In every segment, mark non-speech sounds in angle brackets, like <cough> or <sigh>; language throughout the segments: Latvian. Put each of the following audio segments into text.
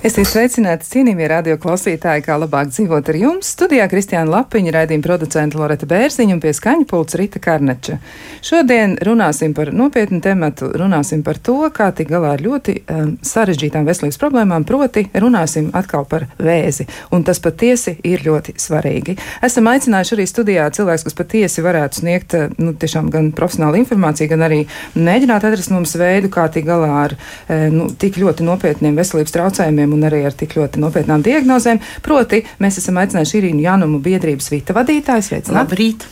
Esiet sveicināti, cienījamie radio klausītāji, kā labāk dzīvot ar jums. Studijā Kristiāna Lapiņa, raidījuma producenta Loreta Bērziņa un pie skaņa pults Rita Karneča. Šodien runāsim par nopietnu tematu, runāsim par to, kā tik galā ar ļoti um, sarežģītām veselības problēmām, proti runāsim atkal par vēzi. Un tas patiesi ir ļoti svarīgi. Esam aicinājuši arī studijā cilvēks, kas patiesi varētu sniegt uh, nu, tiešām gan profesionālu informāciju, gan arī mēģināt atrast mums veidu, kā tik galā ar uh, nu, tik ļoti nopietniem veselības traucējumiem jautājumiem un arī ar tik ļoti nopietnām diagnozēm. Proti, mēs esam aicinājuši Irīnu Janumu biedrības vita vadītāju. Sveicināt! Labrīt!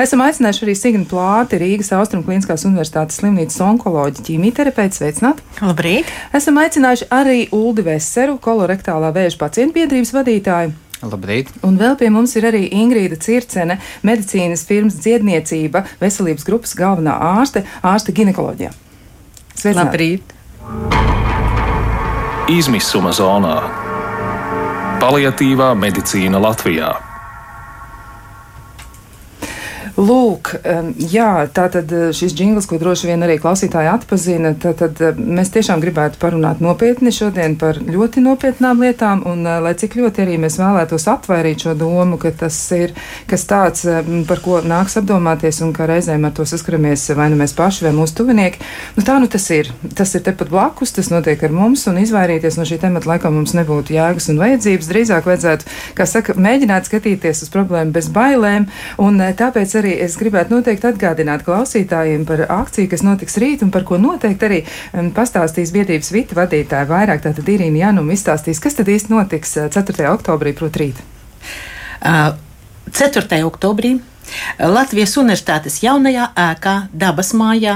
Esam aicinājuši arī Signu Plāti, Rīgas Austrum Kliniskās Universitātes slimnīcas onkoloģi ķīmijterapeitu. Sveicināt! Labrīt! Esam aicinājuši arī Uldi Veseru, kolorektālā vēža pacientu biedrības vadītāju. Labrīt. Un vēl pie mums ir arī Ingrīda Circene, medicīnas firmas dziedniecība, veselības grupas galvenā ārste, ārste ginekoloģijā. Sveicināt! Labrīt! Izmisuma zonā - paliatīvā medicīna Latvijā. Lūk, jā, tā tad eh, šis jingls, ko droši vien arī klausītāji atpazina, tad, tad eh, mēs tiešām gribētu parunāt nopietni šodien par ļoti nopietnām lietām, un eh, lai cik ļoti arī mēs vēlētos atvairīt šo domu, ka tas ir kas tāds, par ko nāks apdomāties, un ka reizēm ar to saskaramies vai nu mēs paši vai mūsu tuvinieki, nu tā nu tas ir. Tas ir tepat blakus, tas notiek ar mums, un izvairīties no šī temata laikam mums nebūtu jēgas un vajadzības. Drīzāk vajadzētu, kā saka, mēģināt skatīties uz problēmu bez bailēm, un tāpēc arī es gribētu noteikti atgādināt klausītājiem par akciju, kas notiks rīt un par ko noteikti arī um, pastāstīs biedrības vita vadītāja vairāk. Tātad Irīna Januma izstāstīs, kas tad īsti notiks 4. Uh, oktobrī, proti rīt. Uh, 4. oktobrī Latvijas Universitātes jaunajā ēkā, dabas mājā,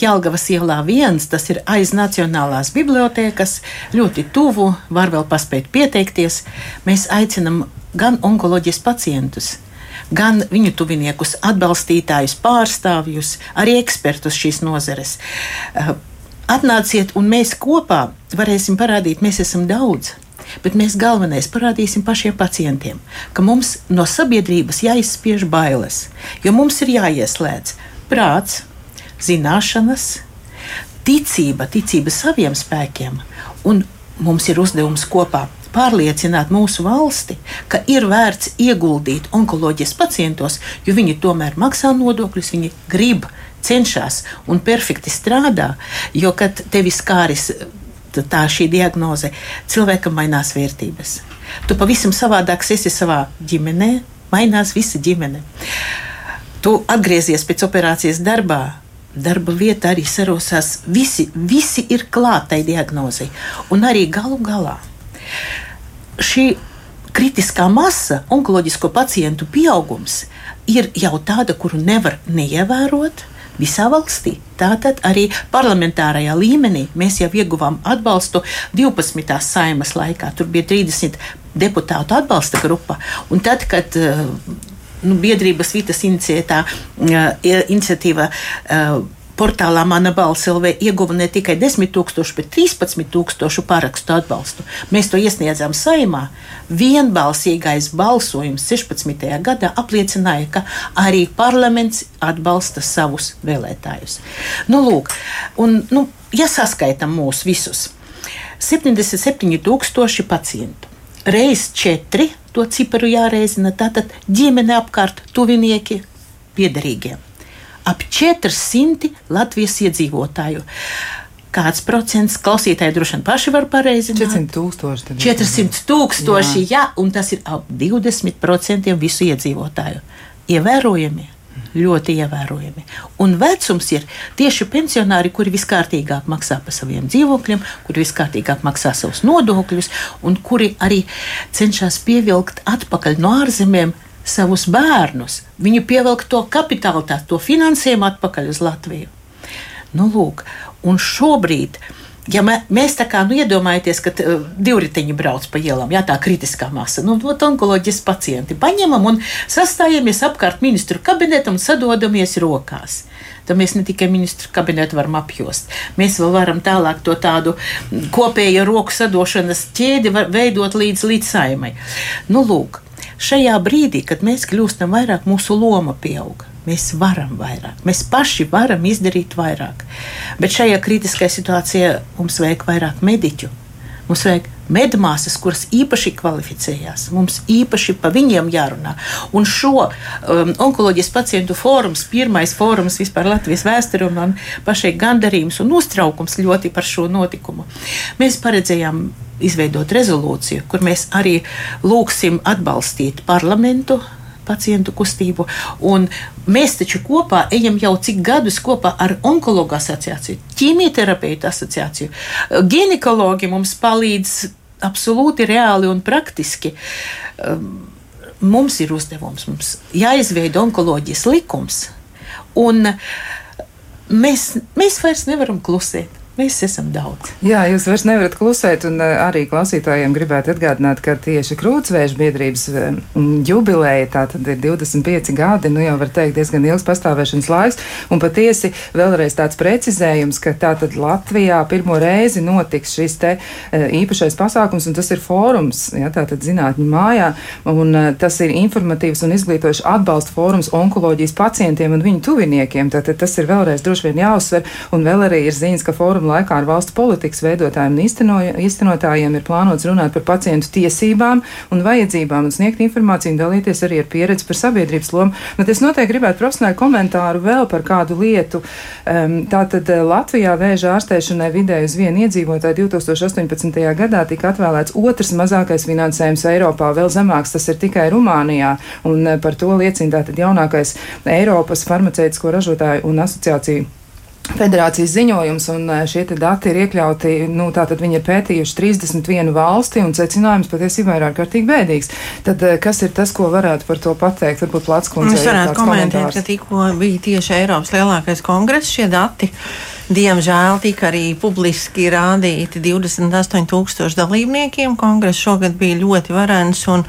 Jālgavas ielā viens, tas ir aiz Nacionālās bibliotēkas, ļoti tuvu, var vēl paspēt pieteikties. Mēs aicinam gan onkoloģijas pacientus, gan viņu tuviniekus, atbalstītājus, pārstāvjus, arī ekspertus šīs nozares. Eh, atnāciet, un mēs kopā varēsim parādīt, mēs esam daudz. Bet mēs galvenais parādīsim pašiem pacientiem, ka mums no sabiedrības jāizspiež bailes, jo mums ir jāieslēdz prāts, zināšanas, ticība, ticība saviem spēkiem, un mums ir uzdevums kopā pārliecināt mūsu valsti, ka ir vērts ieguldīt onkoloģijas pacientos, jo viņi tomēr maksā nodokļus, viņi grib, cenšas un perfekti strādā. Jo, kad tevi skāris tā šī diagnoze, cilvēkam mainās vērtības. Tu pavisam savādāk esi savā ģimenē, mainās visa ģimene. Tu atgriezies pēc operācijas darbā, darba vieta arī sarosās. Visi, visi ir klātai diagnozei. Un arī galu galā šī kritiskā masa, onkoloģisko pacientu pieaugums, ir jau tāda, kuru nevar neievērot. Visā valstī. Tātad arī parlamentārajā līmenī mēs jau ieguvām atbalstu 12. saimas laikā. Tur bija 30 deputātu atbalsta grupa. Un tad, kad eh, nu, biedrības Vitas uh, iniciatīva uh, Portālā Mana balss LV ieguva ne tikai 10 tūkstošu, bet 13 tūkstošu parakstu atbalstu. Mēs to iesniedzām saimā. Vienbalsīgais balsojums 16. gadā apliecināja, ka arī parlaments atbalsta savus vēlētājus. Nu, lūk, un, nu, ja saskaitam mūs visus, 77,000 pacientu. Reiz četri to ciparu jāreizina, tātad ģimene apkārt, tuvinieki, piederīgie ap 400 Latvijas iedzīvotāju. Kāds procents klausītāji droši vien paši var pareizi? 400 tūkstoši. 400 tūkstoši, jā. jā, un tas ir ap 20% visu iedzīvotāju. Ievērojami, ļoti ievērojami. Un vecums ir tieši pensionāri, kuri viskārtīgāk maksā par saviem dzīvokļiem, kuri viskārtīgāk maksā savus nodokļus, un kuri arī cenšas pievilkt atpakaļ no ārzemēm savus bērnus, viņu pievilkt to kapitālu, tā, to finansējumu atpakaļ uz Latviju. Nu, lūk, un šobrīd. Ja mē, mēs tā kā nu, iedomājamies, ka uh, divriteņi brauc pa ielām, jā, tā kritiskā masa, nu, no onkoloģijas pacienti paņemam un sastājamies apkārt ministru kabinetam un sadodamies rokās. Tad mēs ne tikai ministru kabinetu varam apjost, mēs vēl varam tālāk to tādu kopēju roku sadošanas ķēdi veidot līdz, līdz saimai. Nu, lūk, šajā brīdī, kad mēs kļūstam vairāk, mūsu loma pieaug. Mēs varam vairāk, mēs paši varam izdarīt vairāk. Bet šajā kritiskajā situācijā mums vajag vairāk mediķu, Mums vajag medmāsas, kuras īpaši kvalificējās. Mums īpaši par viņiem jārunā. Un šo um, onkoloģijas pacientu fórums, pirmais fórums vispār Latvijas vēsturē, man pašai gandarījums un uztraukums ļoti par šo notikumu. Mēs paredzējām izveidot rezolūciju, kur mēs arī lūgsim atbalstīt parlamentu pacientu kustību. Un mēs taču kopā ejam jau cik gadus kopā ar onkologu asociāciju, ķīmijterapeitu asociāciju. Ginekologi mums palīdz absolūti reāli un praktiski. Um, mums ir uzdevums, mums jāizveido onkoloģijas likums, un mēs, mēs vairs nevaram klusēt. Mēs esam daudz. Jā, jūs vairs nevarat klusēt, un eh, arī klausītājiem gribētu atgādināt, ka tieši krūtsvēža biedrības eh, jubileja, tā tad ir 25 gadi, nu jau var teikt diezgan ilgs pastāvēšanas laiks, un patiesi vēlreiz tāds precizējums, ka tā tad Latvijā pirmo reizi notiks šis te eh, īpašais pasākums, un tas ir fórums, jā, tā tad zinātņu mājā, un tas ir informatīvs un izglītojuši atbalsta fórums onkoloģijas pacientiem un viņu tuviniekiem, tātad tas ir vēlreiz droši vien jāuzsver, un vēl arī ir ziņas, ka fórums sarunu laikā ar valstu politikas veidotājiem un īstenotājiem ir plānots runāt par pacientu tiesībām un vajadzībām un sniegt informāciju un dalīties arī ar pieredzi par sabiedrības lomu. Bet es noteikti gribētu profesionālu komentāru vēl par kādu lietu. Um, tātad eh, Latvijā vēža ārstēšanai vidēji uz vienu iedzīvotāju 2018. gadā tika atvēlēts otrs mazākais finansējums Eiropā, vēl zemāks tas ir tikai Rumānijā, un eh, par to liecina tātad jaunākais Eiropas farmaceitisko ražotāju un asociāciju Federācijas ziņojums, un eh, šie dati ir iekļauti, nu, tātad viņi ir pētījuši 31 valsti, un secinājums patiesībā ir ārkārtīgi bēdīgs. Tad eh, kas ir tas, ko varētu par to pateikt? Varbūt plats kundze. Es varētu komentēt, ka tikko bija tieši Eiropas lielākais kongress šie dati. Diemžēl tika arī publiski rādīti 28,000 dalībniekiem. Kongress šogad bija ļoti varens, un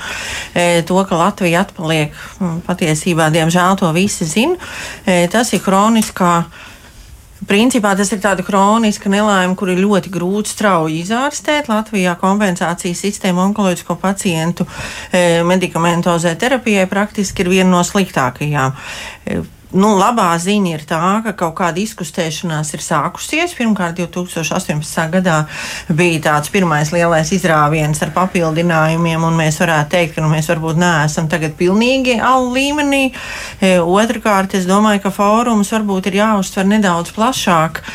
e, to, ka Latvija atpaliek, patiesībā, diemžēl to visi zina. E, tas ir kroniskā Principā tas ir tāda kroniska nelaime, kur ir ļoti grūti strauji izārstēt. Latvijā kompensācijas sistēma onkoloģisko pacientu e, medikamentozē terapijai praktiski ir viena no sliktākajām. E, Nu, labā ziņa ir tā, ka kaut kāda izkustēšanās ir sākusies. Pirmkārt, 2018. gadā bija tāds pirmais lielais izrāviens ar papildinājumiem, un mēs varētu teikt, ka nu, mēs varbūt neesam tagad pilnīgi alu līmenī. E, otrakārt, es domāju, ka fórums varbūt ir jāuztver nedaudz plašāk. E,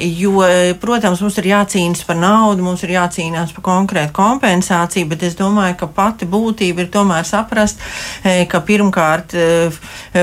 jo, protams, mums ir jācīnās par naudu, mums ir jācīnās par konkrētu kompensāciju, bet es domāju, ka pati būtība ir tomēr saprast, e, ka pirmkārt e,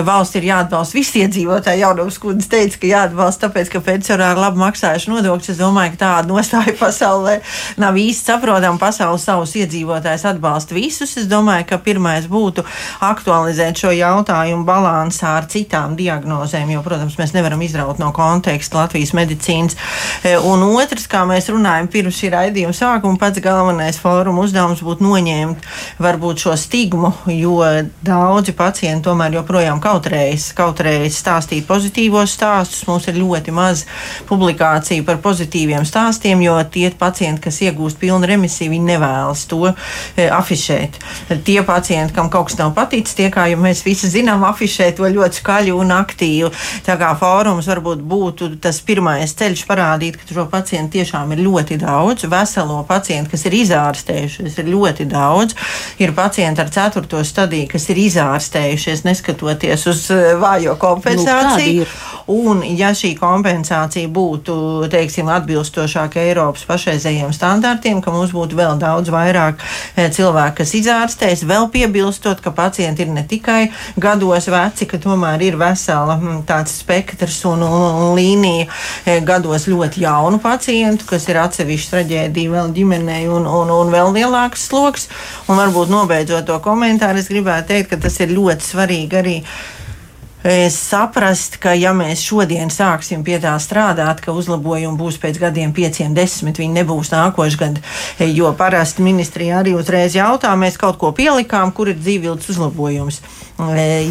valsts ir jāatbalsta visi iedzīvotāji. Jaunums kundze teica, ka jāatbalsta tāpēc, ka pensionāri labi maksājuši nodokļus. Es domāju, ka tāda nostāja <laughs> pasaulē nav īsti saprotama. Pasaule savus iedzīvotājus atbalsta visus. Es domāju, ka pirmais būtu aktualizēt šo jautājumu balansā ar citām diagnozēm, jo, protams, mēs nevaram izraut no konteksta Latvijas medicīnas medicīnas. E, un otrs, kā mēs runājam pirms šī raidījuma sākuma, pats galvenais fóruma uzdevums būtu noņemt varbūt šo stigmu, jo daudzi pacienti tomēr joprojām kautrējas, kautrējas stāstīt pozitīvos stāstus. Mums ir ļoti maz publikāciju par pozitīviem stāstiem, jo tie pacienti, kas iegūst pilnu remisiju, viņi nevēlas to e, afišēt. Tie pacienti, kam kaut kas nav paticis, tie, kā jau mēs visi zinām, afišē to ļoti skaļu un aktīvu. Tā kā fórums varbūt būtu tas pirmais pirmais ceļš parādīt, ka šo pacientu tiešām ir ļoti daudz. Veselo pacientu, kas ir izārstējušies, ir ļoti daudz. Ir pacienti ar ceturto stadiju, kas ir izārstējušies, neskatoties uz eh, vājo kompensāciju. Nu, un, ja šī kompensācija būtu, teiksim, atbilstošāka Eiropas pašreizējiem standartiem, ka mums būtu vēl daudz vairāk eh, cilvēku, kas izārstēs, vēl piebilstot, ka pacienti ir ne tikai gados veci, ka tomēr ir vesela hm, tāds spektrs un, un, un līnija eh, gados ļoti jaunu pacientu, kas ir atsevišķa traģēdija vēl ģimenei un, un, un vēl lielāks sloks. Un varbūt nobeidzot to komentāru, es gribētu teikt, ka tas ir ļoti svarīgi arī e, saprast, ka ja mēs šodien sāksim pie tā strādāt, ka uzlabojumi būs pēc gadiem, pieciem, desmit, viņi nebūs nākošais gads, e, jo parasti ministrija arī uzreiz jautā, mēs kaut ko pielikām, kur ir dzīvības uzlabojums.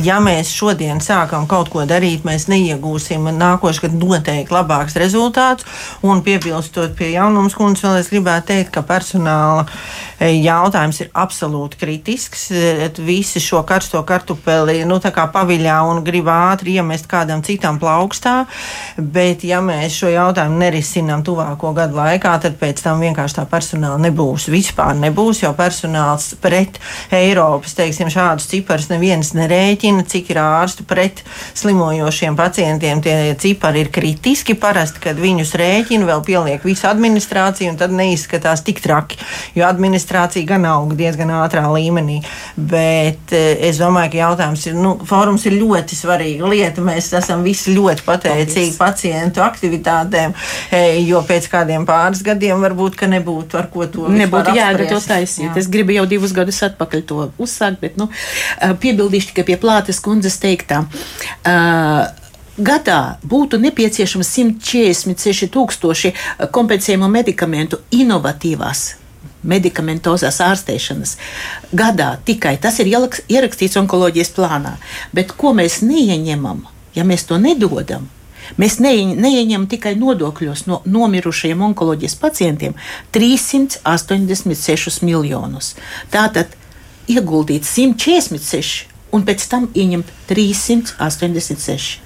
Ja mēs šodien sākam kaut ko darīt, mēs neiegūsim nākošais gads noteikti labāks rezultāts. Un piebilstot pie jaunums kundzes, vēl es gribētu teikt, ka personāla jautājums ir absolūti kritisks. Visi šo karsto kartupeli nu, paviļā un grib ātri iemest kādam citam plaukstā. Bet, ja mēs šo jautājumu nerisinām tuvāko gadu laikā, tad pēc tam vienkārši tā personāla nebūs. Vispār nebūs, jo personāls pret Eiropas, teiksim, šādus ciparus neviens nerēķina, cik ir ārstu pret slimojošiem pacientiem. Tie cipari ir kritiski. Parasti, kad viņus rēķina, vēl pieliek visu administrāciju, un tad neizskatās tik traki. Jo administrācija administrācija gan aug diezgan ātrā līmenī. Bet eh, es domāju, ka jautājums ir, nu, fórums ir ļoti svarīga lieta. Mēs esam visi ļoti pateicīgi Paldies. pacientu aktivitātēm, eh, jo pēc kādiem pāris gadiem varbūt, ka nebūtu ar ko to Nebūtu jēga to taisīt. Jā. Es gribu jau divus gadus atpakaļ to uzsākt, bet, nu, eh, piebildīšu tikai pie plātes kundzes teiktā. Uh, gadā būtu nepieciešams 146 tūkstoši kompensējumu medikamentu inovatīvās medikamentozās ārstēšanas gadā tikai tas ir ierakstīts onkoloģijas plānā. Bet ko mēs neieņemam, ja mēs to nedodam? Mēs neieņemam tikai nodokļos no nomirušajiem onkoloģijas pacientiem 386 miljonus. Tātad ieguldīt 146 un pēc tam ieņemt 386.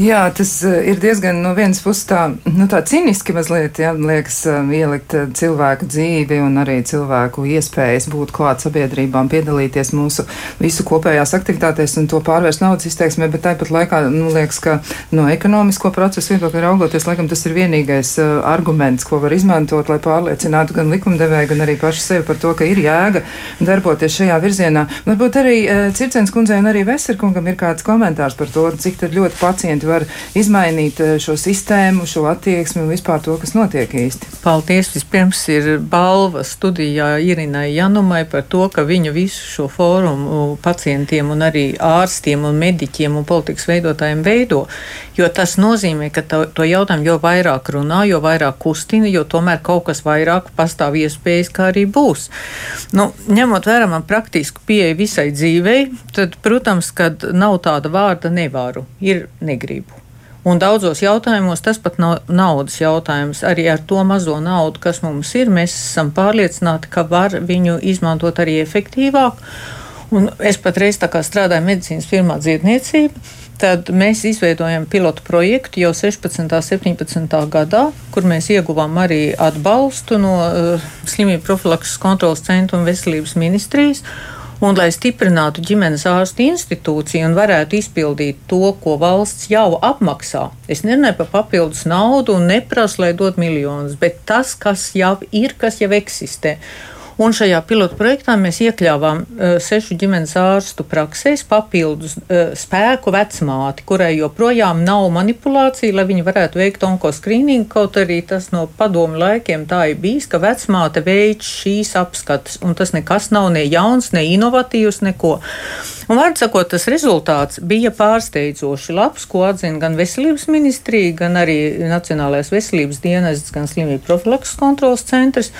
Jā, tas eh, ir diezgan no vienas puses tā, nu, tā ciniski mazliet, jā, liekas, eh, ielikt eh, cilvēku dzīvi un arī cilvēku iespējas būt klāt sabiedrībām, piedalīties mūsu visu kopējās aktivitātēs un to pārvērst naudas izteiksmē, bet tāpat laikā, nu, liekas, ka no ekonomisko procesu viedokļa raugoties, laikam tas ir vienīgais uh, arguments, ko var izmantot, lai pārliecinātu gan likumdevēju, gan arī pašu sevi par to, ka ir jēga darboties šajā virzienā. Varbūt arī uh, Circens kundzei un arī Veserkungam ir kāds komentārs par to, cik tad ļoti pacienti var izmainīt eh, šo sistēmu, šo attieksmi un vispār to, kas notiek īsti. Paldies! Vispirms ir balva studijā Irinai Janumai par to, ka viņa visu šo fórumu pacientiem un arī ārstiem un mediķiem un politikas veidotājiem veido, jo tas nozīmē, ka to, to jautājumu jo vairāk runā, jo vairāk kustina, jo tomēr kaut kas vairāk pastāv iespējas, kā arī būs. Nu, ņemot vērā man praktisku pieeju visai dzīvei, tad, protams, kad nav tāda vārda nevaru, ir negribu. Un daudzos jautājumos tas pat nav naudas jautājums. Arī ar to mazo naudu, kas mums ir, mēs esam pārliecināti, ka var viņu izmantot arī efektīvāk. Un es patreiz strādāju medicīnas firmā dziedniecība. Tad mēs izveidojam pilotu projektu jau 16. un 17. gadā, kur mēs ieguvām arī atbalstu no uh, slimību profilakses kontrolas centra un veselības ministrijas. Un, lai stiprinātu ģimenes ārstu institūciju un varētu izpildīt to, ko valsts jau apmaksā, es nerunāju par papildus naudu un neprasu, lai dod miljonus, bet tas, kas jau ir, kas jau eksistē. Un šajā pilotu projektā mēs iekļāvām uh, sešu ģimenes ārstu praksēs papildus uh, spēku vecmāti, kurai joprojām nav manipulācija, lai viņi varētu veikt onkoskrīningu, kaut arī tas no padomu laikiem tā ir bijis, ka vecmāte veic šīs apskates, un tas nekas nav ne jauns, ne inovatīvs, neko. Un, vārds sakot, tas rezultāts bija pārsteidzoši labs, ko atzina gan veselības ministrija, gan arī Nacionālais veselības dienests, gan slimību profilakses kontrolas centrs.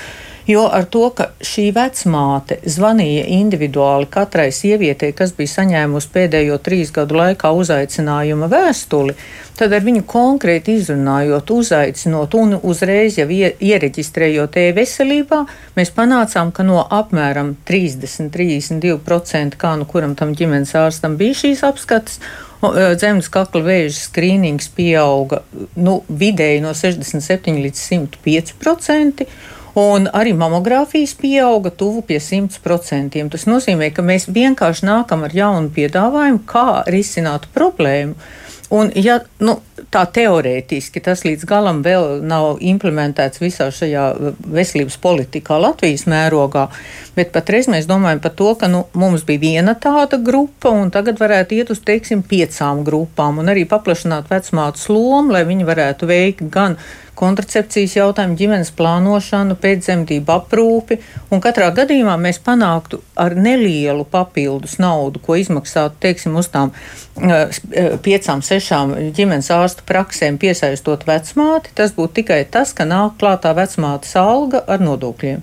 Jo ar to, ka šī vecmāte zvanīja individuāli katrai sievietei, kas bija saņēmusi pēdējo trīs gadu laikā uzaicinājuma vēstuli, tad ar viņu konkrēti izrunājot, uzaicinot un uzreiz jau iereģistrējot e-veselībā, mēs panācām, ka no apmēram 30-32% kā nu kuram tam ģimenes ārstam bija šīs apskates, e, Zemes kakla vēža skrīnings pieauga nu, vidēji no 67 līdz 105%. Un arī mamogrāfijas pieauga tuvu pie 100%. Tas nozīmē, ka mēs vienkārši nākam ar jaunu piedāvājumu, kā risināt problēmu. Un, ja nu, tā teorētiski tas līdz galam vēl nav implementēts visā šajā veselības politikā Latvijas mērogā, bet patreiz mēs domājam par to, ka nu, mums bija viena tāda grupa, un tagad varētu iet uz, teiksim, piecām grupām, un arī paplašināt vecmātu lomu, lai viņi varētu veikt gan kontracepcijas jautājumu, ģimenes plānošanu, pēcdzemdību aprūpi, katrā gadījumā mēs panāktu ar nelielu papildus naudu, ko izmaksātu, teiksim, uz tām uh, piecām, sešām ģimenes ārstu praksēm piesaistot vecmāti, tas būtu tikai tas, ka nāk klātā vecmātes alga ar nodokļiem.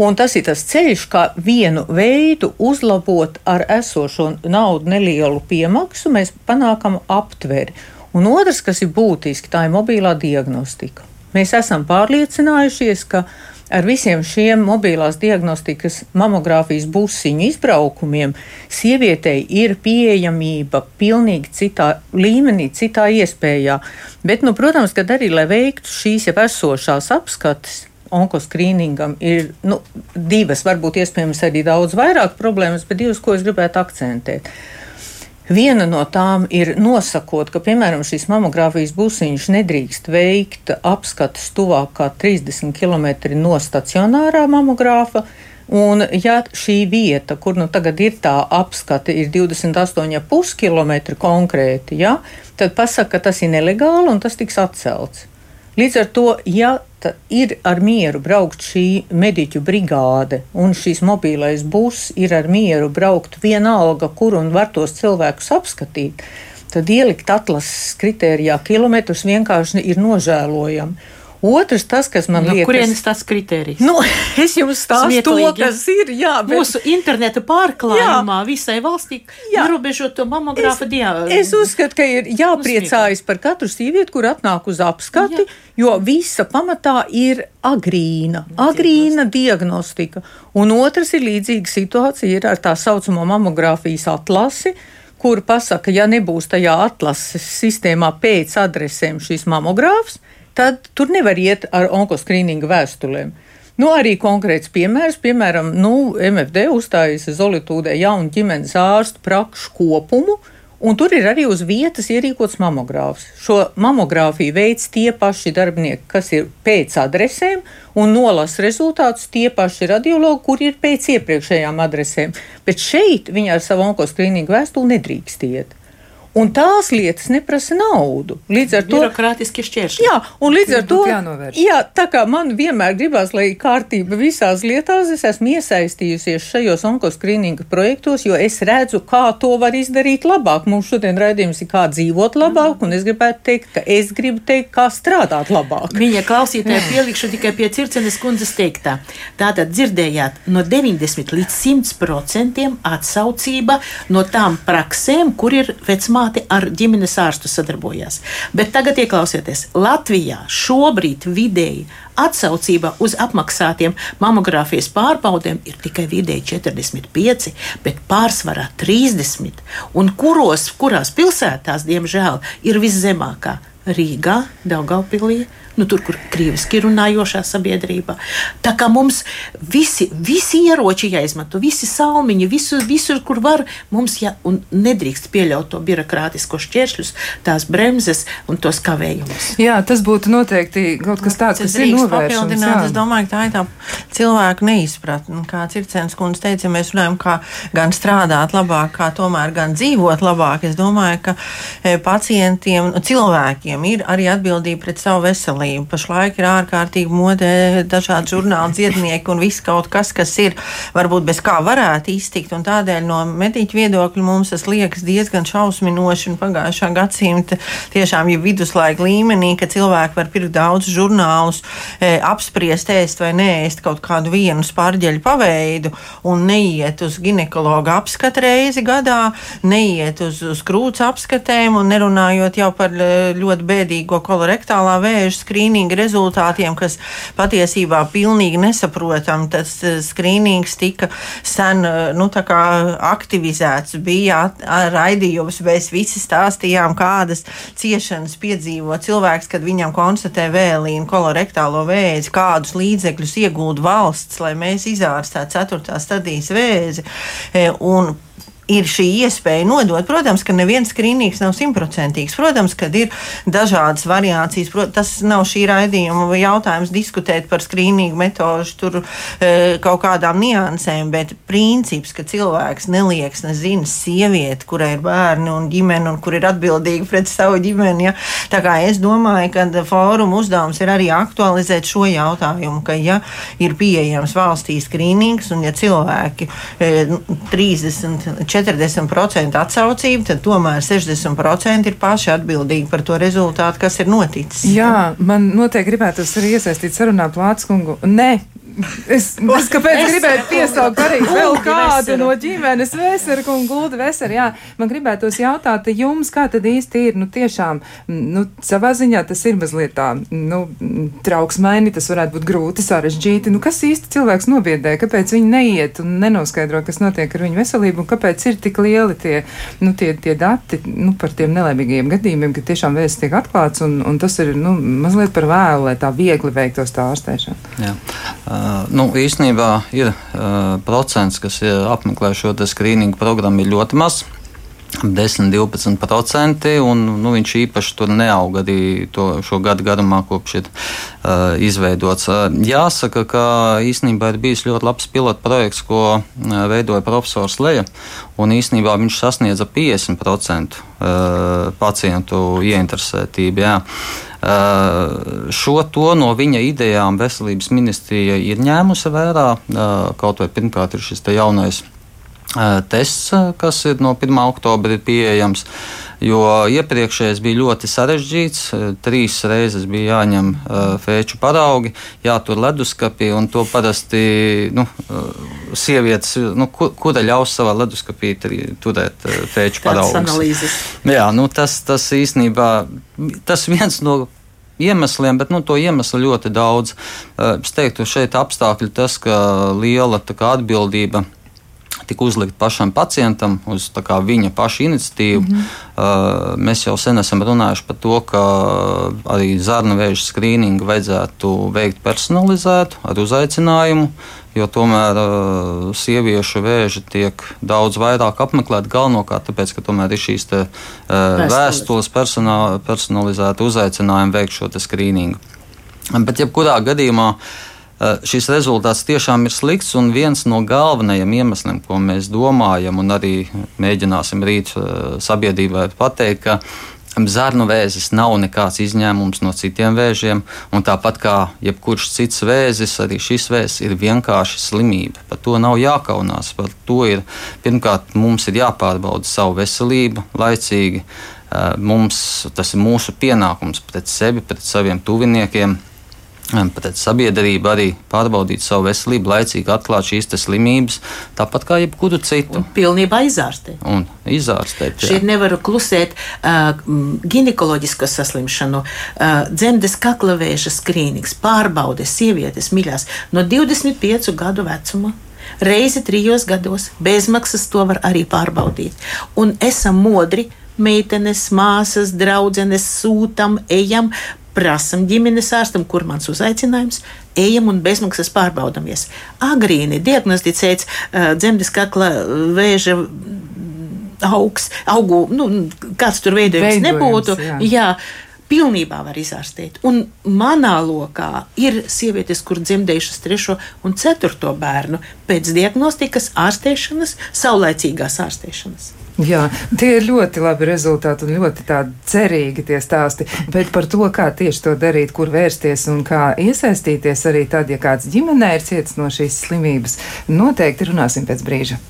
Un tas ir tas ceļš, kā vienu veidu uzlabot ar esošo naudu nelielu piemaksu, mēs panākam aptveri. Un otrs, kas ir būtiski, tā ir mobilā diagnostika. Mēs esam pārliecinājušies, ka ar visiem šiem mobilās diagnostikas mamogrāfijas busiņu izbraukumiem sievietei ir pieejamība pilnīgi citā līmenī, citā iespējā. Bet, nu, protams, kad arī, lai veiktu šīs jau esošās apskates, onkoskrīningam ir nu, divas, varbūt iespējams arī daudz vairāk problēmas, bet divas, ko es gribētu akcentēt. Viena no tām ir nosakot, ka, piemēram, šīs mamogrāfijas būsiņš nedrīkst veikt apskates tuvāk kā 30 km no stacionārā mamogrāfa. Un, ja šī vieta, kur nu tagad ir tā apskate, ir 28,5 km konkrēti, ja, tad pasaka, ka tas ir nelegāli un tas tiks atcelts. Līdz ar to, ja ir ar mieru braukt šī mediķu brigāde, un šīs mobilais būs ir ar mieru braukt vienalga, kur un var tos cilvēkus apskatīt, tad ielikt atlases kritērijā kilometrus vienkārši ir nožēlojami. Otrs, tas, kas man no liekas, kurienes tas kriterijs? Nu, <laughs> es jums stāstu to, kas ir. Jā, bet... Mūsu interneta pārklājumā jā. visai valstī ierobežot to mamogrāfu diagnozi. Es uzskatu, ka ir jāpriecājas par katru sievieti, kur atnāk uz apskati, jā. jo visa pamatā ir agrīna, agrīna diagnostika. Un otrs ir līdzīga situācija ir ar tā saucamo mamogrāfijas atlasi kur pasaka, ja nebūs tajā atlases sistēmā pēc adresēm šīs mamogrāfs, tad tur nevar iet ar onkoskrīninga vēstulēm. Nu, arī konkrēts piemērs, piemēram, nu, MFD uzstājas Zolitūdē jaunu ģimenes ārstu prakšu kopumu, un tur ir arī uz vietas ierīkots mamogrāfs. Šo mamogrāfiju veids tie paši darbinieki, kas ir pēc adresēm, un nolasa rezultātus tie paši radiologi, kur ir pēc iepriekšējām adresēm. Bet šeit viņi ar savu onkoskrīningu vēstuli nedrīkst iet. Un tās lietas neprasa naudu. Līdz ar to birokrātiski šķēršļi. Jā, un līdz ar to jā, tā kā man vienmēr gribās, lai kārtība visās lietās, es esmu iesaistījusies šajos onkoskrīninga projektos, jo es redzu, kā to var izdarīt labāk. Mums šodien raidījums ir kā dzīvot labāk, un es gribētu teikt, ka es gribu teikt, kā strādāt labāk. Viņa klausītāja pielikšu tikai pie Circenes kundzes teiktā. Tātad dzirdējāt no 90 līdz 100 procentiem atsaucība no tām praksēm, kur ir vecmā māte ar ģimenes ārstu sadarbojās. Bet tagad ieklausieties, Latvijā šobrīd vidēji atsaucība uz apmaksātiem mamogrāfijas pārbaudēm ir tikai vidēji 45, bet pārsvarā 30. Un kuros, kurās pilsētās, diemžēl, ir viszemākā? Rīgā, Daugaupilī, nu, tur, kur krieviski runājošā sabiedrība. Tā kā mums visi, visi ieroči jāizmanto, visi salmiņi, visu, visur, kur var, mums jā, un nedrīkst pieļaut to birokrātisko šķēršļus, tās bremzes un tos kavējumus. Jā, tas būtu noteikti kaut kas tāds, kas ir novēršams. Es domāju, ka tā ir tā cilvēku neizpratne. Kā Circens kundze teica, ja mēs runājam, kā gan strādāt labāk, kā tomēr gan dzīvot labāk. Es domāju, ka e, pacientiem, cilvēkiem ir arī atbildība pret savu veselību veselību. Pašlaik ir ārkārtīgi modē dažādi žurnāli, dziednieki un viss kaut kas, kas ir varbūt bez kā varētu iztikt. Un tādēļ no mediķa viedokļa mums tas liekas diezgan šausminoši un pagājušā gadsimta tiešām jau viduslaika līmenī, ka cilvēki var pirkt daudz žurnālus, e, apspriest, ēst vai neēst kaut kādu vienu spārģeļu paveidu un neiet uz ginekologa apskatu reizi gadā, neiet uz, uz krūts apskatēm un nerunājot jau par e, ļoti bēdīgo kolorektālā vēža skrīninga rezultātiem, kas patiesībā pilnīgi nesaprotam. Tas eh, skrīnings tika sen eh, nu, aktivizēts, bija raidījums, mēs visi stāstījām, kādas ciešanas piedzīvo cilvēks, kad viņam konstatē vēlīnu kolorektālo vēzi, kādus līdzekļus iegūda valsts, lai mēs izārstētu ceturtā stadijas vēzi. Eh, un ir šī iespēja nodot. Protams, ka neviens skrīnings nav simtprocentīgs. Protams, ka ir dažādas variācijas. Protams, tas nav šī raidījuma jautājums diskutēt par skrīningu metožu, tur e, kaut kādām niansēm, bet princips, ka cilvēks nelieks, nezina, sieviete, kurai ir bērni un ģimene, un kur ir atbildīga pret savu ģimeni. Ja? Tā kā es domāju, ka fóruma uzdevums ir arī aktualizēt šo jautājumu, ka ja ir pieejams valstī skrīnings un ja cilvēki e, 30, 40 40% atsaucība, tad tomēr 60% ir paši atbildīgi par to rezultātu, kas ir noticis. Jā, man noteikti gribētu arī iesaistīt sarunā Plātskungu. Nē, Es, es kāpēc gribētu piesaukt arī vēl kādu no ģimenes veseru un guldu veseru. Jā, man gribētos jautāt jums, kā tad īsti ir, nu tiešām, nu, savā ziņā tas ir mazliet tā, nu, trauksmaini, tas varētu būt grūti, sarežģīti. Nu, kas īsti cilvēks nobiedē, kāpēc viņi neiet un nenoskaidro, kas notiek ar viņu veselību un kāpēc ir tik lieli tie, nu, tie, tie dati, nu, par tiem nelaimīgajiem gadījumiem, ka tiešām vēsts tiek atklāts un, un tas ir, nu, mazliet par vēlu, lai tā viegli veiktos tā ārstēšana. Jā. Uh, nu, īstenībā ir uh, procents, kas apmeklē šo skrīningu programmu, ir ļoti mazs. 10, 12%, un nu, viņš īpaši tur neaug arī to, šo gadu garumā, kopš ir uh, izveidots. Uh, jāsaka, ka īstenībā ir bijis ļoti labs pilotu projekts, ko uh, veidoja profesors Leja, un īstenībā viņš sasniedza 50% uh, pacientu ieinteresētību. Jā. Uh, šo to no viņa idejām veselības ministrija ir ņēmusi vērā. Uh, kaut vai pirmkārt ir šis jaunais uh, tests, kas ir no 1. oktobra pieejams. Jo iepriekšējais bija ļoti sarežģīts. Trīs reizes bija jāņem uh, fēču paraugi, jātur leduskapī, un to parasti nu, uh, sievietes, nu, kur, kura ļaus savā leduskapī turēt fēču paraugus. Jā, nu, tas, tas īstenībā tas viens no iemesliem, bet nu, to iemeslu ļoti daudz. Es teiktu, šeit apstākļi tas, ka liela atbildība tika uzlikt pašam pacientam uz viņa paša iniciatīvu. Mm -hmm. uh, mēs jau sen esam runājuši par to, ka arī zarnu vēža skrīningu vajadzētu veikt personalizētu ar uzaicinājumu. Jo tomēr uh, sieviešu vēži tiek daudz vairāk apmeklēti galvenokārt tāpēc, ka tomēr ir šīs te, uh, vēstules personā, personalizēta uzaicinājuma veikt šo skrīningu. Bet jebkurā gadījumā uh, šis rezultāts tiešām ir slikts, un viens no galvenajiem iemesliem, ko mēs domājam, un arī mēģināsim rīt eh, sabiedrībai pateikt, ka Zarnu vēzis nav nekāds izņēmums no citiem vēžiem, un tāpat kā jebkurš cits vēzis, arī šis vēzis ir vienkārši slimība. Par to nav jākaunās. Par to ir pirmkārt mums ir jāpārbauda savu veselību laicīgi. Eh, mums tas ir mūsu pienākums pret sevi, pret saviem tuviniekiem Pat sabiedrība arī pārbaudīt savu veselību, laicīgi atklāt šīs slimības, tāpat kā jebkuru citu. Un pilnībā izārstēt. Un izārstēt. Jā. Šeit nevaru klusēt uh, ginekoloģisko saslimšanu, uh, dzemdes kaklavēža skrīnings, pārbaudes sievietes mīļās no 25 gadu vecuma. Reizi trijos gados bezmaksas to var arī pārbaudīt. Un esam modri, meitenes, māsas, draudzenes, sūtam, ejam, prasam ģimenes ārstam, kur mans uzaicinājums, ejam un bezmaksas pārbaudamies. Agrīni diagnosticēts uh, dzemdes kakla vēža augs, augu, nu, kāds tur veidojums, veidojums nebūtu. Jā. jā pilnībā var izārstēt. Un manā lokā ir sievietes, kur dzemdējušas trešo un ceturto bērnu pēc diagnostikas, ārstēšanas, saulēcīgās ārstēšanas. Jā, tie ir ļoti labi rezultāti un ļoti cerīgi tie stāsti. Bet par to, kā tieši to darīt, kur vērsties un kā iesaistīties arī tad, ja kāds ģimenē ir cietis no šīs slimības, noteikti runāsim pēc brīža.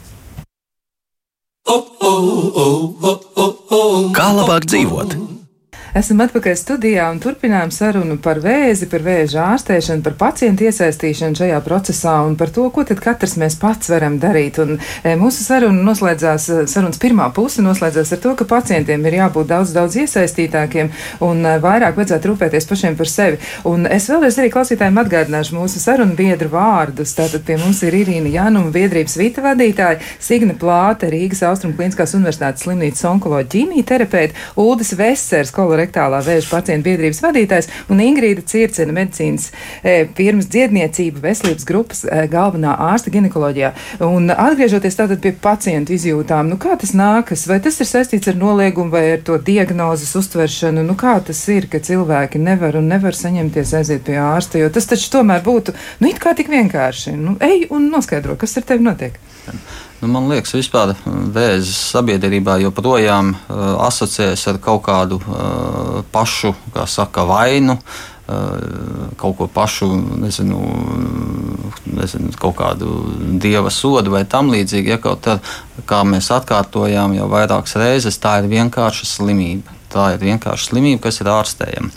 Kā labāk dzīvot? Esam atpakaļ studijā un turpinām sarunu par vēzi, par vēža ārstēšanu, par pacientu iesaistīšanu šajā procesā un par to, ko tad katrs mēs pats varam darīt. Un, e, mūsu saruna noslēdzās, e, sarunas pirmā puse noslēdzās ar to, ka pacientiem ir jābūt daudz, daudz iesaistītākiem un e, vairāk vajadzētu rūpēties pašiem par sevi. Un es vēlreiz arī klausītājiem atgādināšu mūsu sarunu biedru vārdus. Tātad pie mums ir Irīna Januma, biedrības vita vadītāja, Signa Plāte, Rīgas Austrum Kliniskās Universitātes slimnīcas onkoloģija ģīmija Uldis Vesers, kolorektora kolorektālā vēža pacientu biedrības vadītājs un Ingrīda Circena medicīnas e, firmas dziedniecība veselības grupas e, galvenā ārsta ginekoloģijā. Un atgriežoties tātad pie pacientu izjūtām, nu kā tas nākas? Vai tas ir saistīts ar noliegumu vai ar to diagnozes uztveršanu? Nu kā tas ir, ka cilvēki nevar un nevar saņemties aiziet pie ārsta, jo tas taču tomēr būtu, nu it kā tik vienkārši. Nu, ej un noskaidro, kas ar tevi notiek. Nu, man liekas, vispār vēzis sabiedrībā joprojām uh, asociējas ar kaut kādu uh, pašu, kā saka, vainu. Uh, kaut ko pašu, nezinu, nezinu, kaut kādu dieva sodu vai tam līdzīgi. Ja kaut tad, kā mēs atkārtojām jau vairākas reizes, tā ir vienkārša slimība. Tā ir vienkārša slimība, kas ir ārstējama.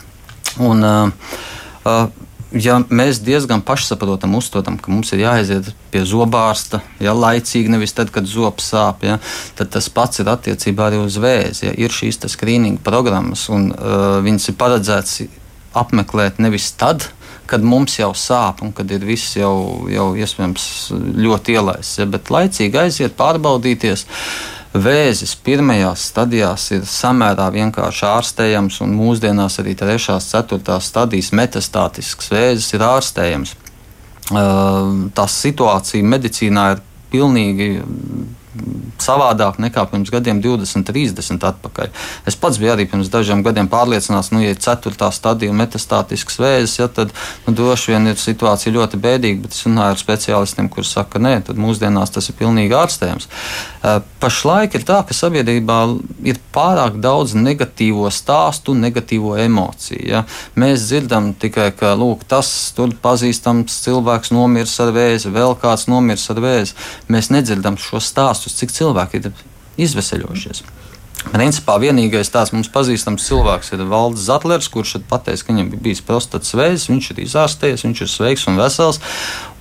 Un, uh, uh, ja mēs diezgan pašsaprotam uztveram, ka mums ir jāaiziet pie zobārsta, ja laicīgi, nevis tad, kad zobs sāp, ja, tad tas pats ir attiecībā arī uz vēzi. Ja, ir šīs skrīninga programmas, un uh, viņas ir paredzētas apmeklēt nevis tad, kad mums jau sāp un kad ir viss jau, jau iespējams ļoti ielaists, ja, bet laicīgi aiziet, pārbaudīties. Vēzis pirmajās stadijās ir samērā vienkārši ārstējams, un mūsdienās arī trešās, ceturtās stadijas metastātisks vēzis ir ārstējams. Tā situācija medicīnā ir pilnīgi savādāk nekā pirms gadiem, 20, 30 atpakaļ. Es pats biju arī pirms dažiem gadiem pārliecināts, ka, nu, ja ir ceturtā stadija metastātisks vēzis, ja, tad nu, droši vien ir situācija ļoti bēdīga, bet es runāju ar speciālistiem, kuriem saka, ka nē, tad mūsdienās tas ir pilnīgi ārstējams. Pašlaik ir tā, ka sabiedrībā ir pārāk daudz negatīvo stāstu, negatīvo emociju. Ja. Mēs dzirdam tikai, ka lūk, tas tur pazīstams cilvēks nomirs ar vēzi, vēl kāds nomirs ar vēzi. Mēs nedzirdam šo stāstu cik cilvēki ir izveseļojušies. Principā vienīgais tāds mums pazīstams cilvēks ir Valdis Zatlers, kurš pateica, ka viņam bija bijis prostatas veids, viņš ir izārstējies, viņš ir sveiks un vesels.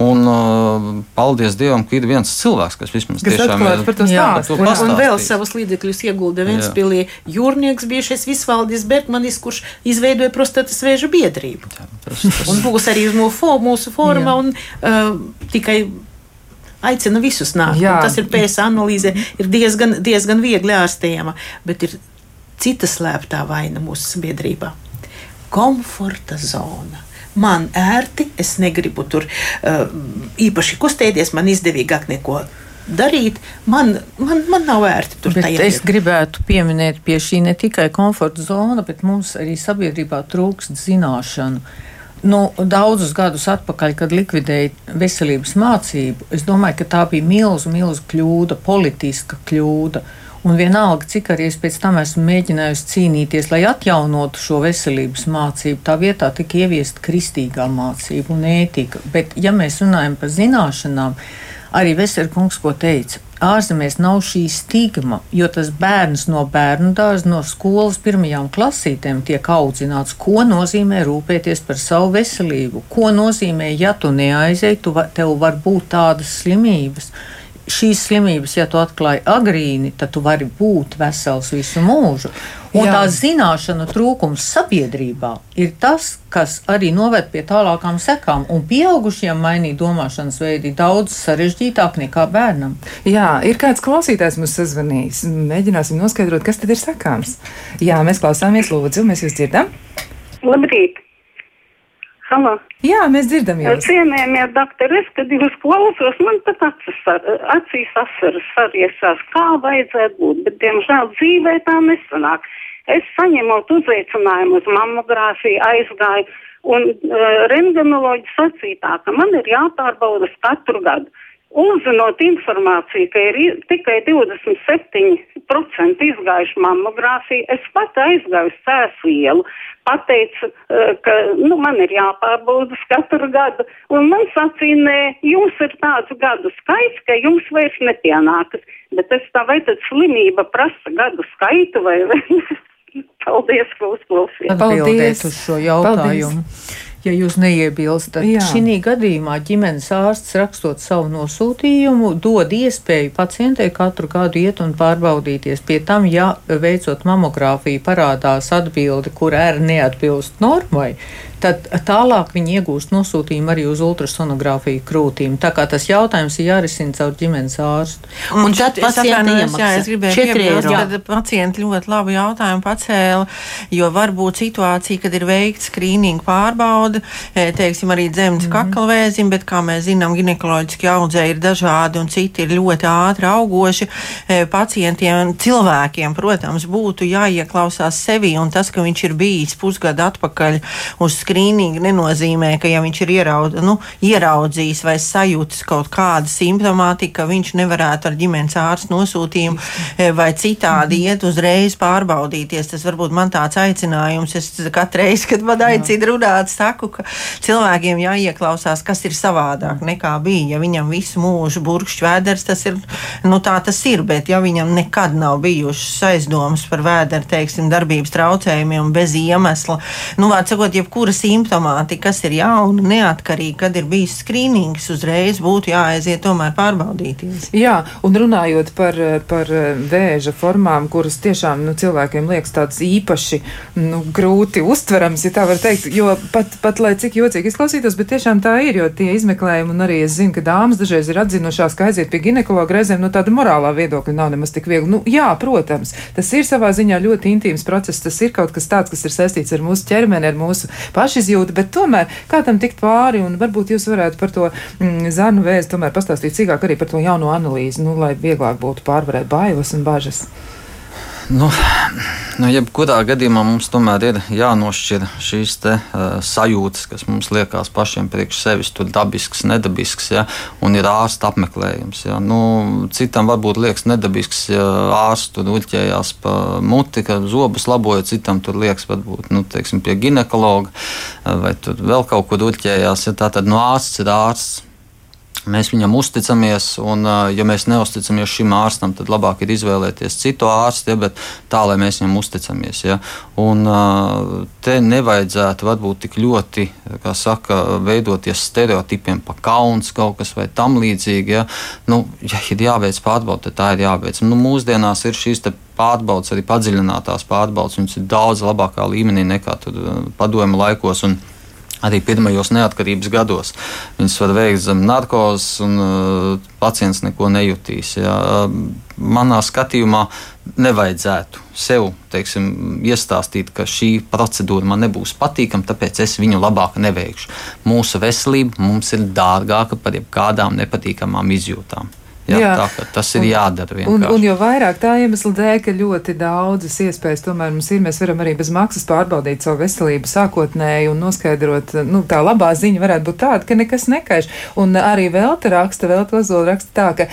Un, uh, paldies Dievam, ka ir viens cilvēks, kas vismaz kas tiešām ir par to stāstu. Un, un vēl savus līdzekļus iegulda Ventspilī jūrnieks bijušais Visvaldis Bergmanis, kurš izveidoja prostatas vēža biedrību. Jā, tas, tas... Un būs arī mūsu fórumā un uh, tikai aicina visus nākt. Tas ir pēc analīze, ir diezgan, diezgan viegli ārstējama, bet ir cita slēptā vaina mūsu sabiedrībā - komforta zona. Man ērti, es negribu tur uh, īpaši kustēties, man izdevīgāk neko darīt. Man, man, man nav vērti tur bet es gribētu pieminēt pie šī ne tikai komforta zona, bet mums arī sabiedrībā trūkst zināšanu. Nu, daudzus gadus atpakaļ, kad likvidēja veselības mācību, es domāju, ka tā bija milzu, milzu kļūda, politiska kļūda. Un vienalga, cik arī es pēc tam esmu mēģinājusi cīnīties, lai atjaunotu šo veselības mācību, tā vietā tika ieviesta kristīgā mācība un ētika. Bet, ja mēs runājam par zināšanām, arī Veselkungs ko teica, ārzemēs nav šī stigma, jo tas bērns no bērnu dārza, no skolas pirmajām klasītēm tiek audzināts, ko nozīmē rūpēties par savu veselību, ko nozīmē, ja tu neaizej, tu va, tev var būt tādas slimības šīs slimības, ja tu atklāji agrīni, tad tu vari būt vesels visu mūžu. Un Jā. tā zināšana trūkums sabiedrībā ir tas, kas arī noved pie tālākām sekām. Un pieaugušiem mainīt domāšanas veidi daudz sarežģītāk nekā bērnam. Jā, ir kāds klausītājs mums sazvanījis. Mēģināsim noskaidrot, kas tad ir sakāms. Jā, mēs klausāmies, lūdzu, mēs jūs dzirdam. Labrīt! Halo. Jā, mēs dzirdam jūs. Cienējamie doktori, es, kad jūs klausos, man pat acis, acīs asaras sariesās, kā vajadzētu būt, bet, diemžēl, dzīvē tā nesanāk. Es saņemot uzaicinājumu uz mammogrāfiju, aizgāju, un uh, rengenoloģi sacīja tā, ka man ir jāpārbaudas katru gadu. Uzzinot informāciju, ka ir tikai 27% izgājuši mammogrāfiju, es pat aizgāju sēsu ielu, pateicu, eh, ka nu, man ir jāpārbaudas katru gadu, un man sacīja, nē, jums ir tāds gadu skaits, ka jums vairs nepienākas. Bet es tā vai tad slimība prasa gadu skaitu vai? <laughs> Paldies, ka uzklausījāt. Paldies uz šo jautājumu. Paldies ja jūs neiebilstat. Šī gadījumā ģimenes ārsts rakstot savu nosūtījumu, dod iespēju pacientei katru gadu iet un pārbaudīties. Pie tam, ja veicot mamogrāfiju parādās atbildi, kur ēra neatbilst normai, tad tālāk viņi iegūst nosūtījumu arī uz ultrasonogrāfiju krūtīm. Tā kā tas jautājums ir jārisina caur ģimenes ārstu. Un, un tad pacienti iemaksā. Jā, es gribēju piebilst, ka pacienti ļoti labu jautājumu pacēla, jo var būt situācija, kad ir veikts skrīninga pārbauda, e, teiksim, arī dzemdas mm -hmm. kaklavēzim, bet, kā mēs zinām, ginekoloģiski audzē ir dažādi un citi ir ļoti ātri augoši. E, pacientiem cilvēkiem, protams, būtu jāieklausās sevi un tas, ka viņš ir bijis pusgadu atpakaļ uz skrīningu, skrīninga nenozīmē, ka ja viņš ir ieraud, nu, ieraudzījis vai sajūtis kaut kādu simptomātiku, ka viņš nevarētu ar ģimenes ārstu nosūtījumu eh, vai citādi mhm. iet uzreiz pārbaudīties. Tas varbūt man tāds aicinājums. Es katru reizi, kad man aicina runāt, saku, ka cilvēkiem jāieklausās, kas ir savādāk nekā bija. Ja viņam visu mūžu burkšķi vēders, tas ir, nu tā tas ir, bet ja viņam nekad nav bijušas aizdomas par vēderu, teiksim, darbības traucējumiem bez iemesla, nu, vārds sakot, jebkuras simptomātika, kas ir jauna, neatkarīga, kad ir bijis skrīnings, uzreiz būtu jāaiziet tomēr pārbaudīties. Jā, un runājot par, par vēža formām, kuras tiešām nu, cilvēkiem liekas tādas īpaši nu, grūti uztverams, ja tā var teikt, jo pat, pat lai cik jocīgi izklausītos, bet tiešām tā ir, jo tie izmeklējumi, un arī es zinu, ka dāmas dažreiz ir atzinušās, ka aiziet pie ginekologa reizēm nu, tāda morālā viedokļa nav nemaz tik viegli. Nu, jā, protams, tas ir savā ziņā ļoti intīms process, tas ir kaut kas tāds, kas ir saistīts ar mūsu ķermeni, ar mūsu pašizjūtu, bet tomēr kā tam tikt pāri, un varbūt jūs varētu par to mm, zarnu vēzi tomēr pastāstīt cīkāk arī par to jauno analīzi, nu, lai vieglāk būtu pārvarēt bailes un bažas. Nu, nu, jebkurā gadījumā mums tomēr ir jānošķir šīs te, uh, sajūtas, kas mums liekas pašiem priekš sevis, tur dabisks, nedabisks, ja, un ir ārsta apmeklējums. Ja. Nu, citam varbūt liekas nedabisks, ja ārsts tur uļķējās pa muti, ka zobus laboja, citam tur liekas varbūt nu, teiksim, pie ginekologa vai vēl kaut kur uļķējās. Ja. Tā tad no ārsts ir ārsts Mēs viņam uzticamies, un, ja mēs neusticamies šim ārstam, tad labāk ir izvēlēties citu ārstu, ja, bet tā, lai mēs viņam uzticamies. Ja. Un, te nevajadzētu varbūt tik ļoti saka, veidoties stereotipiem pa kauns kaut kas vai tam līdzīgi. Ja, nu, ja ir jāveic pārbaude, tad tā ir jāveic. Nu, mūsdienās ir šīs pārbaudas, arī padziļinātās pārbaudas, viņas ir daudz labākā līmenī nekā padomju laikos. Un, arī pirmajos neatkarības gados. Viņas var veikt zem narkozes, un uh, pacients neko nejutīs. Jā. Manā skatījumā nevajadzētu sev teiksim, iestāstīt, ka šī procedūra man nebūs patīkama, tāpēc es viņu labāk neveikšu. Mūsu veselība mums ir dārgāka par jebkādām nepatīkamām izjūtām. Jā, jā. Tā, tas ir jādara. Vienkārši. Un, un jo vairāk tā iemesla dēļ, ka ļoti daudzas iespējas tomēr mums ir, mēs varam arī bez maksas pārbaudīt savu veselību sākotnēji un noskaidrot, nu, tā labā ziņa varētu būt tāda, ka nekas nekaiš. Un arī vēl te raksta, vēl to zola raksta tā, ka,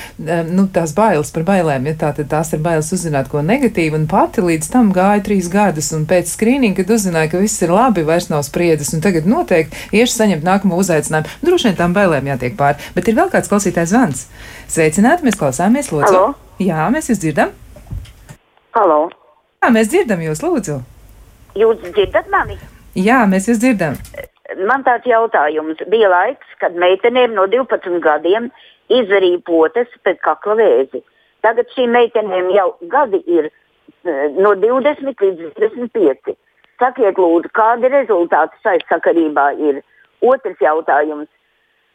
nu, tās bailes par bailēm, ja tā, tad tās ir bailes uzzināt ko negatīvu, un pati līdz tam gāja trīs gadus, un pēc skrīninga, kad uzzināja, ka viss ir labi, vairs nav spriedzes, un tagad noteikti iešu saņemt nākamo uzaicinājumu. Droši vien tām bailēm jātiek pāri, bet ir vēl kāds klausītājs zvans. Sveicināti, mēs klausāmies, Lūdzu. Halo? Jā, mēs jūs dzirdam. Halo. Jā, mēs dzirdam jūs, Lūdzu. Jūs dzirdat mani? Jā, mēs jūs dzirdam. Man tāds jautājums. Bija laiks, kad meitenēm no 12 gadiem izdarīja potes pēc kakla vēzi. Tagad šīm meitenēm jau gadi ir eh, no 20 līdz 25. Sakiet, lūdzu, kādi rezultāti šai sakarībā ir? Otrs jautājums.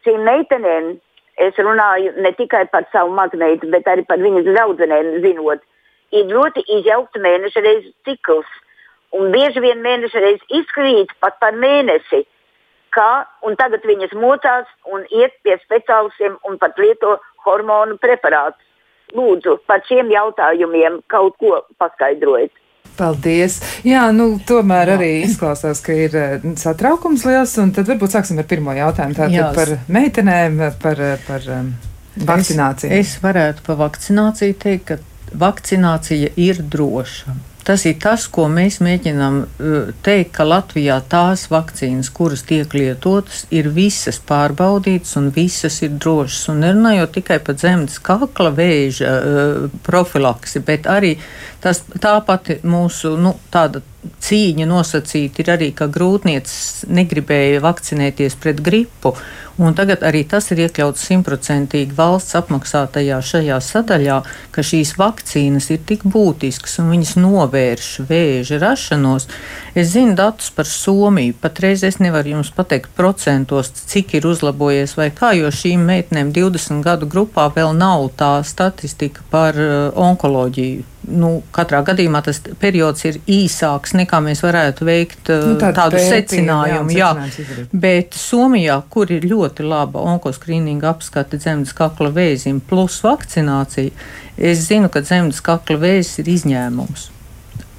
Šīm meitenēm es runāju ne tikai par savu mazmeitu, bet arī par viņas draudzenēm, zinot, ir ļoti izjaukts mēneša reizes cikls. Un bieži vien mēneša reizes izkrīt pat par mēnesi. Kā, tagad viņas mocās un iet pie speciālistiem un pat lieto hormonu preparātus. Lūdzu, par šiem jautājumiem kaut ko paskaidrojiet. Paldies! Jā, nu, tomēr Jā. arī izklausās, ka ir eh, satraukums liels, un tad varbūt sāksim ar pirmo jautājumu. Tātad par meitenēm, par, par um, vakcināciju. Es, es varētu par vakcināciju teikt, ka vakcinācija ir droša. Tas ir tas, ko mēs mēģinām teikt, ka Latvijā tās vakcīnas, kuras tiek lietotas, ir visas pārbaudītas un visas ir drošas. Un nerunājot tikai par zemes kakla vēža profilaksi, bet arī tas, tā pati mūsu nu, tāda cīņa nosacīta ir arī, ka grūtniecības negribēja vakcinēties pret gripu. Tagad arī tas ir iekļauts simtprocentīgi valsts apmaksātajā šajā sadaļā, ka šīs vakcīnas ir tik būtiskas un viņas novērš vēža rašanos. Es zinu datus par Somiju. Patreiz es nevaru jums pateikt procentos, cik ir uzlabojies vai kā, jo šīm meitenēm 20 gadu grupā vēl nav tā statistika par uh, onkoloģiju nu, katrā gadījumā tas periods ir īsāks nekā mēs varētu veikt nu, tādu, tādu secinājumu. Jā, jā. Bet Somijā, kur ir ļoti laba onkoskrīninga apskate dzemdas kakla vēzim plus vakcinācija, es zinu, ka dzemdas kakla vēzis ir izņēmums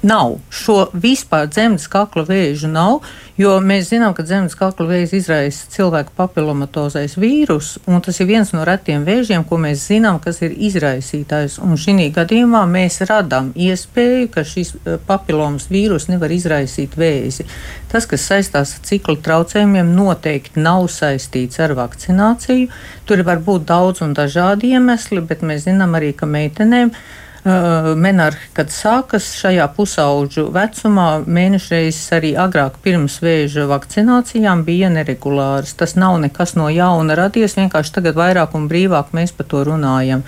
nav. Šo vispār zemes kakla vēžu nav, jo mēs zinām, ka zemes kakla vēzi izraisa cilvēku papilomatozais vīrus, un tas ir viens no retiem vēžiem, ko mēs zinām, kas ir izraisītājs. Un šī gadījumā mēs radām iespēju, ka šis eh, papilomas vīrus nevar izraisīt vēzi. Tas, kas saistās ar cikla traucējumiem, noteikti nav saistīts ar vakcināciju. Tur var būt daudz un dažādi iemesli, bet mēs zinām arī, ka meitenēm uh, menarhi, kad sākas šajā pusauģu vecumā, mēnešreizes arī agrāk pirms vēža vakcinācijām bija neregulāras. Tas nav nekas no jauna radies, vienkārši tagad vairāk un brīvāk mēs par to runājam.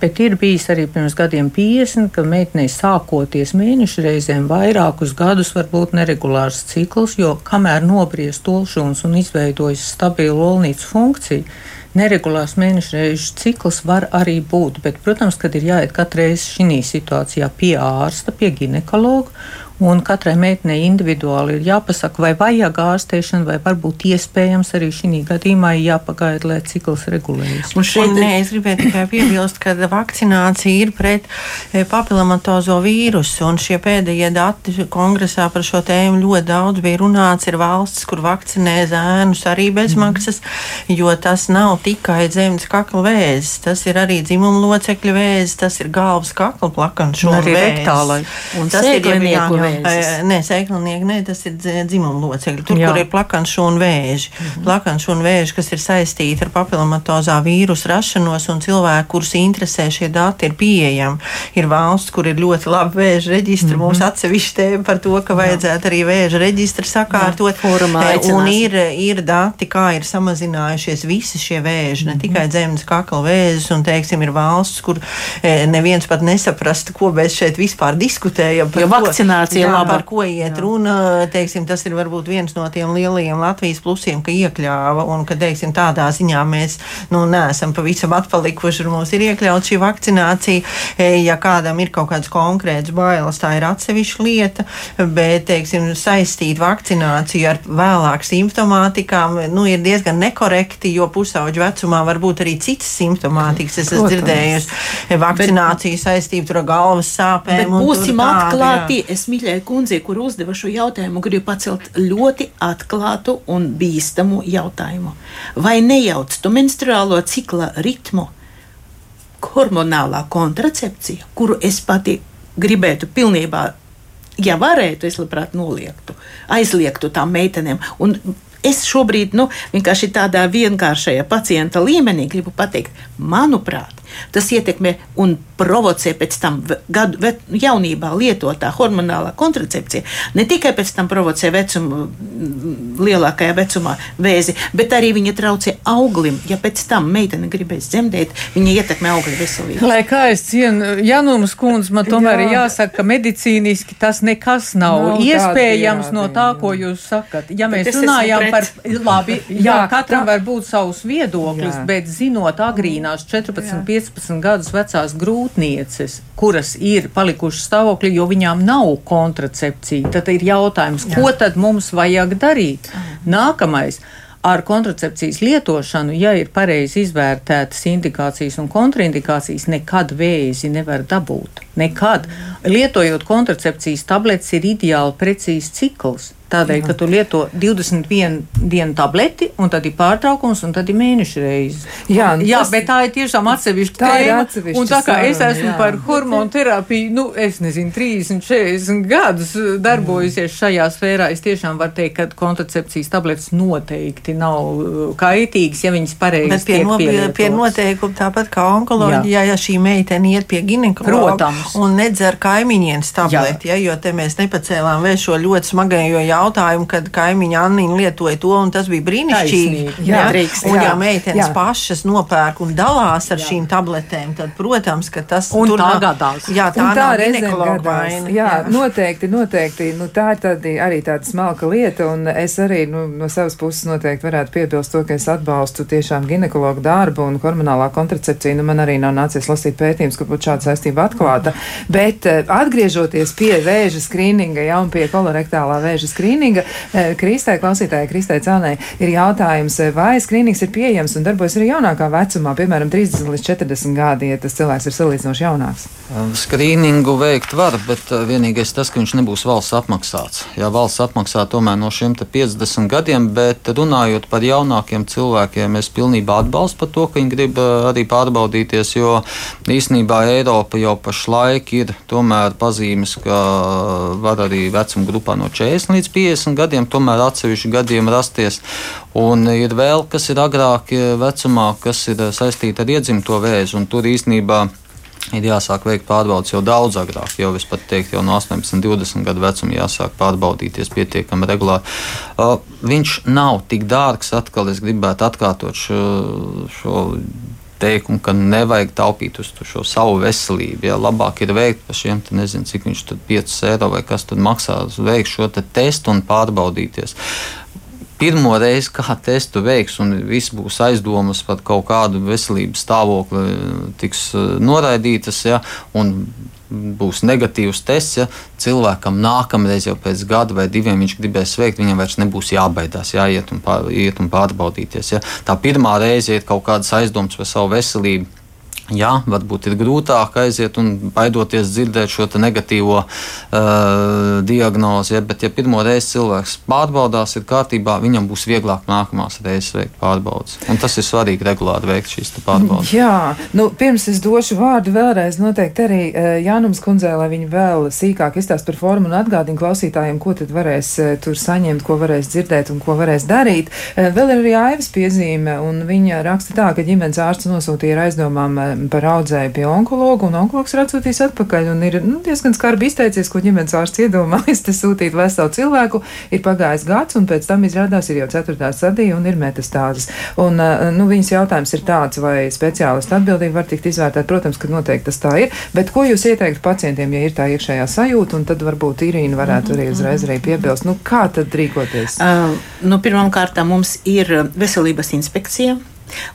Bet ir bijis arī pirms gadiem 50, kad meitenei sākoties mēnešu reizēm vairākus gadus var būt neregulārs cikls, jo kamēr nobriest olšūns un izveidojas stabila olnīcu funkcija, neregulārs mēnešu reižu cikls var arī būt. Bet, protams, kad ir jāiet katru reizi šī situācijā pie ārsta, pie ginekologa, Un katrai meitenei individuāli ir jāpasaka, vai vajag ārstēšanu, vai varbūt iespējams arī šī gadījumā jāpagaida, lai cikls regulējas. Un šeit nē, es gribēju tikai piebilst, ka vakcinācija ir pret e, papilomatozo vīrusu, un šie pēdējie dati kongresā par šo tēmu ļoti daudz bija runāts. Ir valsts, kur vakcinē zēnus arī bezmaksas, mm. jo tas nav tikai zemes kakla vēzis, tas ir arī dzimuma locekļu vēzis, tas ir galvas kakla plakanšana vēzis. Un tas ir jau vēzis. Nē, sēklinieki, nē, tas ir dzimuma locekļi. Tur, Jā. kur ir plakanšūna vēži. Mm -hmm. Plakanšūna vēži, kas ir saistīti ar papilomatozā vīrusu rašanos un cilvēku, kurus interesē šie dati, ir pieejami. Ir valsts, kur ir ļoti labi vēža reģistri. -hmm. Mums atsevišķi tēma par to, ka vajadzētu arī vēža reģistri sakārtot. Jā, un ir, ir dati, kā ir samazinājušies visi šie vēži, ne -hmm. tikai dzemdas kakla vēzis, un, teiksim, ir valsts, kur neviens pat nesaprast, ko mēs šeit vispār diskutējam. Jo vakcinācija jā, laba. par ko iet jā. runa. Teiksim, tas ir varbūt viens no tiem lielajiem Latvijas plusiem, ka iekļāva un ka teiksim, tādā ziņā mēs nu, neesam pavisam atpalikuši un mums ir iekļauts šī vakcinācija. E, ja kādam ir kaut kāds konkrēts bailes, tā ir atsevišķa lieta, bet teiksim, saistīt vakcināciju ar vēlāk simptomātikām nu, ir diezgan nekorekti, jo pusauģu vecumā var būt arī citas simptomātikas. Es esmu dzirdējusi vakcināciju saistību ar galvas sāpēm. Būsim atklāti, es mīļoju Mīļai kundzei, kur uzdeva šo jautājumu, gribu pacelt ļoti atklātu un bīstamu jautājumu. Vai nejauc tu menstruālo cikla ritmu hormonālā kontracepcija, kuru es pati gribētu pilnībā, ja varētu, es labprāt noliektu, aizliegtu tām meitenēm. Un es šobrīd, nu, vienkārši tādā vienkāršajā pacienta līmenī gribu pateikt, manuprāt, tas ietekmē un provocē pēc tam gadu vet, jaunībā lietotā hormonālā kontracepcija. Ne tikai pēc tam provocē vecumu, lielākajā vecumā vēzi, bet arī viņa traucē auglim. Ja pēc tam meitene gribēs dzemdēt, viņa ietekmē augļu veselību. Lai kā es cienu Janums kundz, man tomēr Jā. ir jāsaka, ka medicīniski tas nekas nav, nav iespējams no tā, ko jūs sakat. Ja mēs runājam par, labi, jā, jā katram tā... var būt savs viedoklis, jā. bet zinot agrīnās 14, jā. 15 gadus vecās grūtības, sūtnieces, kuras ir palikušas stāvoklī, jo viņām nav kontracepcija, tad ir jautājums, Jā. ko tad mums vajag darīt? Nākamais. Ar kontracepcijas lietošanu, ja ir pareizi izvērtētas indikācijas un kontraindikācijas, nekad vēzi nevar dabūt. Nekad. Lietojot kontracepcijas tabletes, ir ideāli precīzs cikls. Tādēļ, Jā. ka tu lieto 21 dienu tableti, un tad ir pārtraukums, un tad ir mēneša reizes. Jā, jā tas, bet tā ir tiešām atsevišķa tēma. Un tā kā es esmu jā. par hormonu terapiju, nu, es nezinu, 30, 40 gadus darbojusies šajā sfērā, es tiešām varu teikt, ka kontracepcijas tabletes noteikti nav uh, kaitīgas, ja viņas pareizi bet pie, no, pie noteikuma tāpat kā onkoloģijā, ja šī meitene iet pie ginekologa un nedzer kaimiņienes tableti, ja, jo te mēs nepacēlām vēl šo ļoti smagējo jautājumu jautājumu, kad kaimiņa Anniņa lietoja to, un tas bija brīnišķīgi. Taisnīgi, jā, drīkst, un, ja meitenes jā. pašas nopērk un dalās ar jā. šīm tabletēm, tad, protams, ka tas un tur tā gadās. Jā, tā, un tā reizēm vaina. Jā, jā, noteikti, noteikti. Nu, tā ir tādi, arī tāda smalka lieta, un es arī nu, no savas puses noteikti varētu piebilst to, ka es atbalstu tiešām ginekologu darbu un hormonālā kontracepciju. Nu, man arī nav nācies lasīt pētījums, ka būtu šāda saistība atklāta. Bet eh, atgriežoties pie vēža skrīninga, jau un pie kolorektālā vēža skrīninga, skrīninga. Eh, Kristai, klausītājai, Kristai Cēlnei, ir jautājums, eh, vai skrīnings ir pieejams un darbojas arī jaunākā vecumā, piemēram, 30 līdz 40 gadi, ja tas cilvēks ir salīdzinoši jaunāks? Um, skrīningu veikt var, bet uh, vienīgais tas, ka viņš nebūs valsts apmaksāts. Jā, valsts apmaksā tomēr no šiem 50 gadiem, bet runājot par jaunākiem cilvēkiem, es pilnībā atbalstu par to, ka viņi grib uh, arī pārbaudīties, jo īsnībā Eiropa jau pašlaik ir tomēr pazīmes, ka var arī vecuma grupā no 40 līdz 50. 50 gadiem, tomēr atsevišķi gadiem rasties. Un ir vēl, kas ir agrāk vecumā, kas ir saistīti ar iedzimto vēzi, un tur īstenībā ir jāsāk veikt pārbaudas jau daudz agrāk, jau es pat teiktu, jau no 18, 20 gadu vecuma jāsāk pārbaudīties pietiekami regulāri. Uh, viņš nav tik dārgs, atkal es gribētu atkārtot šo, šo teikumu, ka nevajag taupīt uz šo savu veselību. Ja? Labāk ir veikt par šiem, nezinu, cik viņš tur 5 eiro vai kas tur maksā, veikt šo te testu un pārbaudīties pirmo reizi kā testu veiks, un viss būs aizdomas par kaut kādu veselības stāvokli, tiks eh, noraidītas. Ja, Būs negatīvs tests, ja cilvēkam nākamreiz, jau pēc gada vai diviem, viņš gribēs veikt, viņam vairs nebūs jābaidās, jāiet un, pār, un pārbaudīties. Ja. Tā pirmā reize ir kaut kādas aizdomas par savu veselību Jā, varbūt ir grūtāk aiziet un baidoties dzirdēt šo negatīvo uh, diagnozi, ja, bet, ja pirmo reizi cilvēks pārbaudās, ir kārtībā, viņam būs vieglāk nākamās reizes veikt pārbaudas. Un tas ir svarīgi regulāri veikt šīs pārbaudas. Jā, nu, pirms es došu vārdu vēlreiz noteikti arī uh, Jānums kundzei, lai viņi vēl sīkāk izstāst par formu un atgādina klausītājiem, ko tad varēs uh, tur saņemt, ko varēs dzirdēt un ko varēs darīt. Uh, vēl ir arī Aivas piezīme, un viņa raksta tā, ka ģimenes ārsts nosūtīja aizdomām uh, par audzēju pie onkologa, un onkologs ir atsūtījis atpakaļ. Ir nu, diezgan skarbi izteicies, ko ģimenes ārsts iedomājas. Tas sūtīt veselu cilvēku, ir pagājis gads, un pēc tam izrādās ir jau ceturtā sadija un ir metastāzes. Un, nu, viņas jautājums ir tāds, vai speciālistu atbildība var tikt izvērtēta. Protams, ka noteikti tas tā ir, bet ko jūs ieteiktu pacientiem, ja ir tā iekšējā sajūta, un tad varbūt Irīna varētu arī uzreiz arī piebilst, nu, kā tad rīkoties? Uh, nu, Pirmkārt, mums ir veselības inspekcija,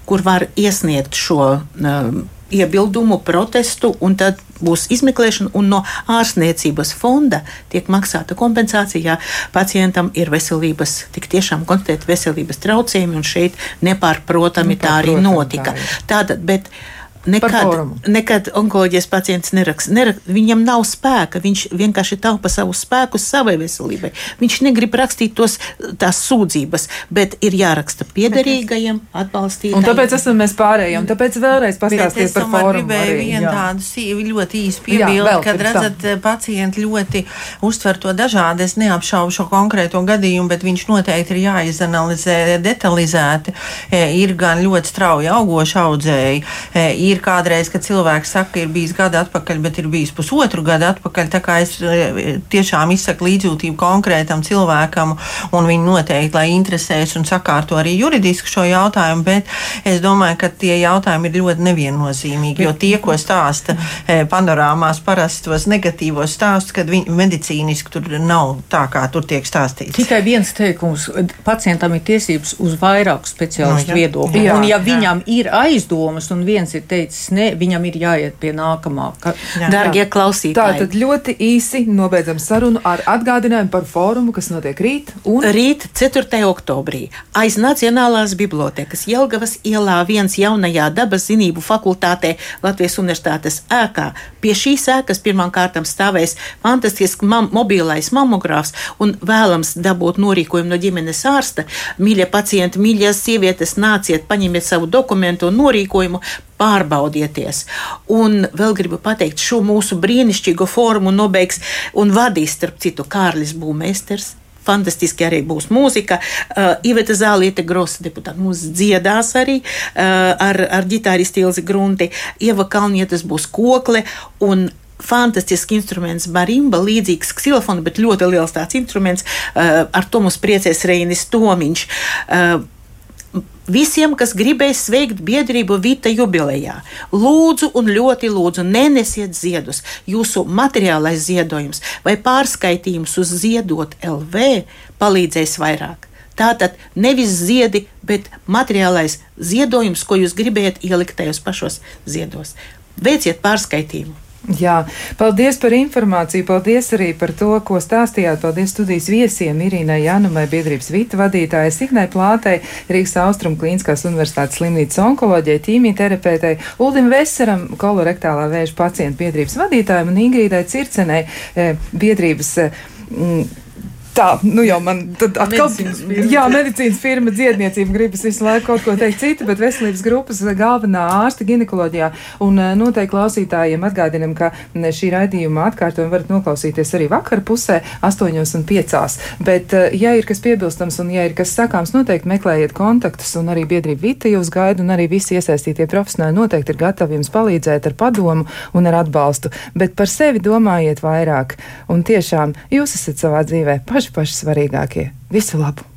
kur var iesniegt šo um, iebildumu, protestu, un tad būs izmeklēšana, un no ārstniecības fonda tiek maksāta kompensācija, ja pacientam ir veselības, tik tiešām konstatēta veselības traucējumi, un šeit nepārprotami tā arī notika. Tātad, bet, uh, Nekad, nekad onkoloģijas pacients neraksta. Nerak, viņam nav spēka. Viņš vienkārši taupa savu spēku savai veselībai. Viņš negrib rakstīt tos, tās sūdzības, bet ir jāraksta piederīgajiem, atbalstītājiem. Un tāpēc esam mēs pārējie. Un tāpēc vēlreiz pastāstiet par fórumu. Gribēju vienu tādu ļoti īsu piebildi, kad redzat, tam. pacienti ļoti uztver to dažādi. Es neapšaubu šo konkrēto gadījumu, bet viņš noteikti ir jāizanalizē detalizēti. E, ir gan ļoti strauji augoši audzēji e, ir kādreiz, kad cilvēks saka, ir bijis gada atpakaļ, bet ir bijis pusotru gadu atpakaļ. Tā kā es e, tiešām izsaku līdzjūtību konkrētam cilvēkam, un viņi noteikti, lai interesēs un sakārto arī juridiski šo jautājumu, bet es domāju, ka tie jautājumi ir ļoti neviennozīmīgi, jo tie, ko stāsta e, panorāmās, parasti tos negatīvos stāstus, kad viņi medicīniski tur nav tā, kā tur tiek stāstīts. Tikai viens teikums - pacientam ir tiesības uz vairāku speciālistu no, viedokli. Jā, un ja jā. viņam ir aizdomas un viens ir teicis, teicis, ne, viņam ir jāiet pie nākamā. Ka... Dārgie klausītāji, tātad ļoti īsi nobeidzam sarunu ar atgādinājumu par fórumu, kas notiek rīt. Un... Rīt, 4. oktobrī, aiz Nacionālās bibliotekas Jelgavas ielā viens jaunajā dabas zinību fakultātē Latvijas universitātes ēkā. Pie šīs ēkas pirmām kārtām stāvēs fantastisks mam mobilais mamogrāfs un vēlams dabūt norīkojumu no ģimenes ārsta. Mīļie pacienti, mīļās sievietes, nāciet, paņemiet savu dokumentu un norīkojumu, pārbaudieties. Un vēl gribu pateikt, šo mūsu brīnišķīgo formu nobeigs un vadīs, starp citu, Kārlis Būmēsters. Fantastiski arī būs mūzika. Uh, Iveta Zāliete, Grosa deputāta, mūs dziedās arī uh, ar, ar ģitāristu Ilzi Grunti. Ieva Kalnietes būs kokle un fantastisks instruments, barimba, līdzīgs ksilofona, bet ļoti liels tāds instruments. Uh, ar to mums priecēs Reinis Tomiņš. Uh, Visiem, kas gribēs sveikt biedrību Vita jubilejā, lūdzu un ļoti lūdzu, nenesiet ziedus. Jūsu materiālais ziedojums vai pārskaitījums uz ziedot LV palīdzēs vairāk. Tātad nevis ziedi, bet materiālais ziedojums, ko jūs gribējat ielikt tajos pašos ziedos. Veiciet pārskaitījumu! Jā, paldies par informāciju, paldies arī par to, ko stāstījāt. Paldies studijas viesiem Irīnai Janumai, biedrības vita vadītājai, Signai Plātei, Rīgas Austrum Klīniskās universitātes slimnīcas onkoloģijai, ķīmijterapeitei, Uldim Veseram, kolorektālā vēža pacientu biedrības vadītājiem un Ingrīdai Circenei, eh, biedrības. Mm, Tā, nu jau man atkal Medicīnas firma. jā, medicīnas firma dziedniecība gribas visu laiku kaut ko teikt citu, bet veselības grupas galvenā ārsta ginekoloģijā. Un eh, noteikti klausītājiem atgādinam, ka šī raidījuma atkārtojumu varat noklausīties arī vakar pusē, 8 un 5. Bet, eh, ja ir kas piebilstams un ja ir kas sakāms, noteikti meklējiet kontaktus un arī biedrība Vita jūs gaida un arī visi iesaistītie profesionāļi noteikti ir gatavi jums palīdzēt ar padomu un ar atbalstu. Bet par sevi domājiet vairāk un tiešām jūs esat savā dzīvē paši paši svarīgākie. Visu labu!